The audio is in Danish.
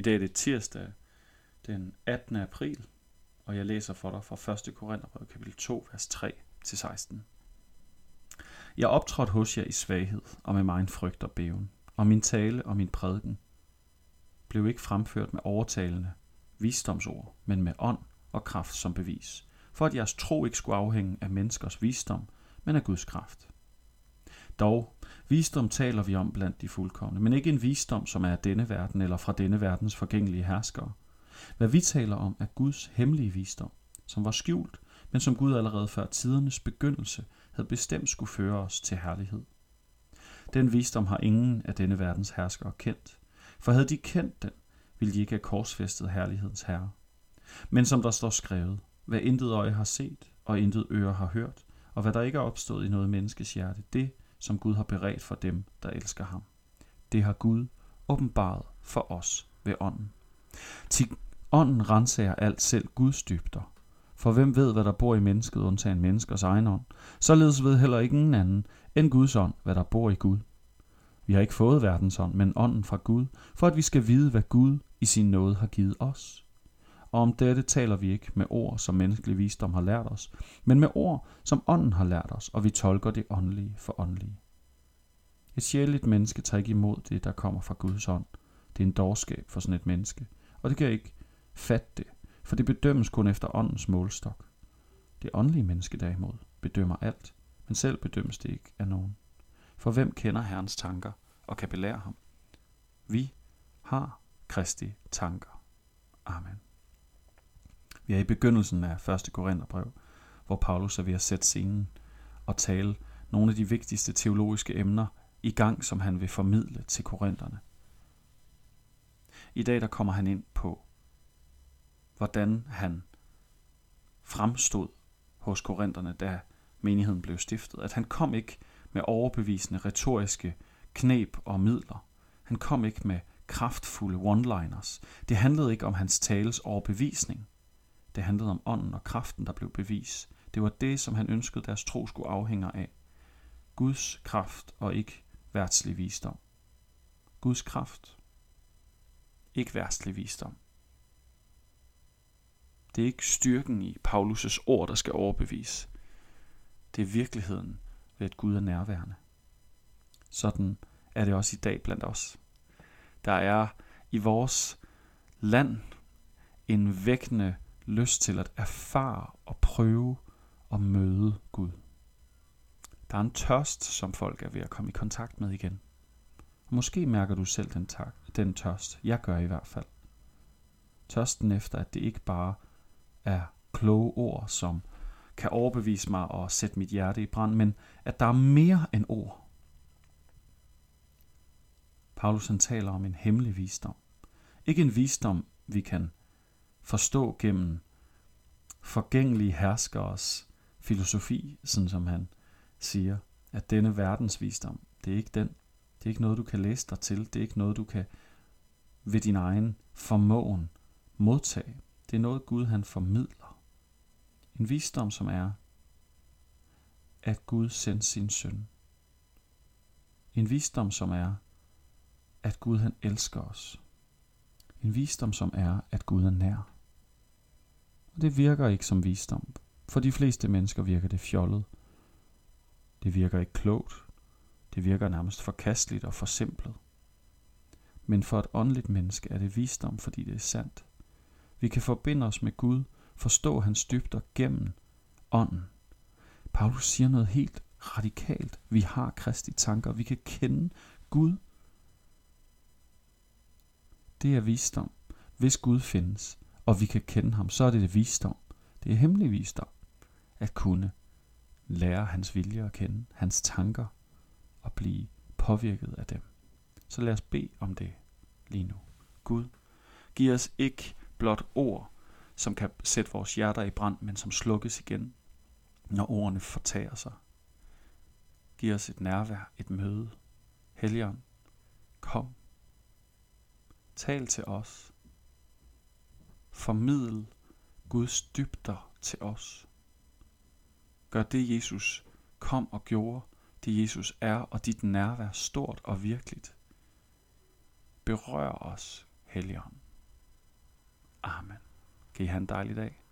I dag er det tirsdag den 18. april, og jeg læser for dig fra 1. Korintherbrev kapitel 2, vers 3-16. Jeg optrådte hos jer i svaghed og med mig frygt og bæven, og min tale og min prædiken blev ikke fremført med overtalende visdomsord, men med ånd og kraft som bevis, for at jeres tro ikke skulle afhænge af menneskers visdom, men af Guds kraft. Dog, visdom taler vi om blandt de fuldkommende, men ikke en visdom, som er af denne verden eller fra denne verdens forgængelige herskere. Hvad vi taler om, er Guds hemmelige visdom, som var skjult, men som Gud allerede før tidernes begyndelse havde bestemt skulle føre os til herlighed. Den visdom har ingen af denne verdens herskere kendt, for havde de kendt den, ville de ikke have korsfæstet herlighedens herre. Men som der står skrevet, hvad intet øje har set, og intet øre har hørt, og hvad der ikke er opstået i noget menneskes hjerte, det, som Gud har beredt for dem, der elsker ham. Det har Gud åbenbaret for os ved ånden. Til ånden renser alt selv Guds dybder. For hvem ved, hvad der bor i mennesket, undtagen menneskers egen ånd? Således ved heller ikke ingen anden end Guds ånd, hvad der bor i Gud. Vi har ikke fået verdens ånd, men ånden fra Gud, for at vi skal vide, hvad Gud i sin nåde har givet os. Og om dette taler vi ikke med ord, som menneskelig visdom har lært os, men med ord, som ånden har lært os, og vi tolker det åndelige for åndelige. Et sjældent menneske tager ikke imod det, der kommer fra Guds ånd. Det er en dårskab for sådan et menneske, og det kan ikke fatte det, for det bedømmes kun efter åndens målstok. Det åndelige menneske derimod bedømmer alt, men selv bedømmes det ikke af nogen. For hvem kender Herrens tanker og kan belære ham? Vi har Kristi tanker. Amen. Vi er i begyndelsen af 1. Korintherbrev, hvor Paulus er ved at sætte scenen og tale nogle af de vigtigste teologiske emner i gang, som han vil formidle til korinterne. I dag der kommer han ind på, hvordan han fremstod hos korinterne, da menigheden blev stiftet. At han kom ikke med overbevisende retoriske knep og midler. Han kom ikke med kraftfulde one-liners. Det handlede ikke om hans tales overbevisning. Det handlede om ånden og kraften, der blev bevis. Det var det, som han ønskede, deres tro skulle afhænge af. Guds kraft og ikke værtslig visdom. Guds kraft. Ikke værtslig visdom. Det er ikke styrken i Paulus' ord, der skal overbevise. Det er virkeligheden ved, at Gud er nærværende. Sådan er det også i dag blandt os. Der er i vores land en vækkende lyst til at erfare og prøve at møde Gud. Der er en tørst, som folk er ved at komme i kontakt med igen. Og måske mærker du selv den, tak, den tørst. Jeg gør i hvert fald. Tørsten efter, at det ikke bare er kloge ord, som kan overbevise mig og sætte mit hjerte i brand, men at der er mere end ord. Paulus han taler om en hemmelig visdom. Ikke en visdom, vi kan forstå gennem forgængelige herskers filosofi, sådan som han siger, at denne verdens visdom, det er ikke den. Det er ikke noget, du kan læse dig til. Det er ikke noget, du kan ved din egen formåen modtage. Det er noget, Gud han formidler. En visdom, som er, at Gud sendte sin søn. En visdom, som er, at Gud han elsker os. En visdom, som er, at Gud er nær. Det virker ikke som visdom. For de fleste mennesker virker det fjollet. Det virker ikke klogt. Det virker nærmest forkasteligt og forsimplet. Men for et åndeligt menneske er det visdom, fordi det er sandt. Vi kan forbinde os med Gud, forstå hans dybder gennem ånden. Paulus siger noget helt radikalt. Vi har kristi tanker. Vi kan kende Gud. Det er visdom. Hvis Gud findes, og vi kan kende ham, så er det, det visdom. Det er hemmelig visdom at kunne lære hans vilje at kende, hans tanker og blive påvirket af dem. Så lad os bede om det lige nu. Gud, giv os ikke blot ord, som kan sætte vores hjerter i brand, men som slukkes igen, når ordene fortager sig. Giv os et nærvær, et møde. Helligånd, kom. Tal til os. Formidl Guds dybder til os. Gør det, Jesus kom og gjorde, det Jesus er, og dit nærvær stort og virkeligt. Berør os, Helligånd. Amen. Kan I have en dejlig dag.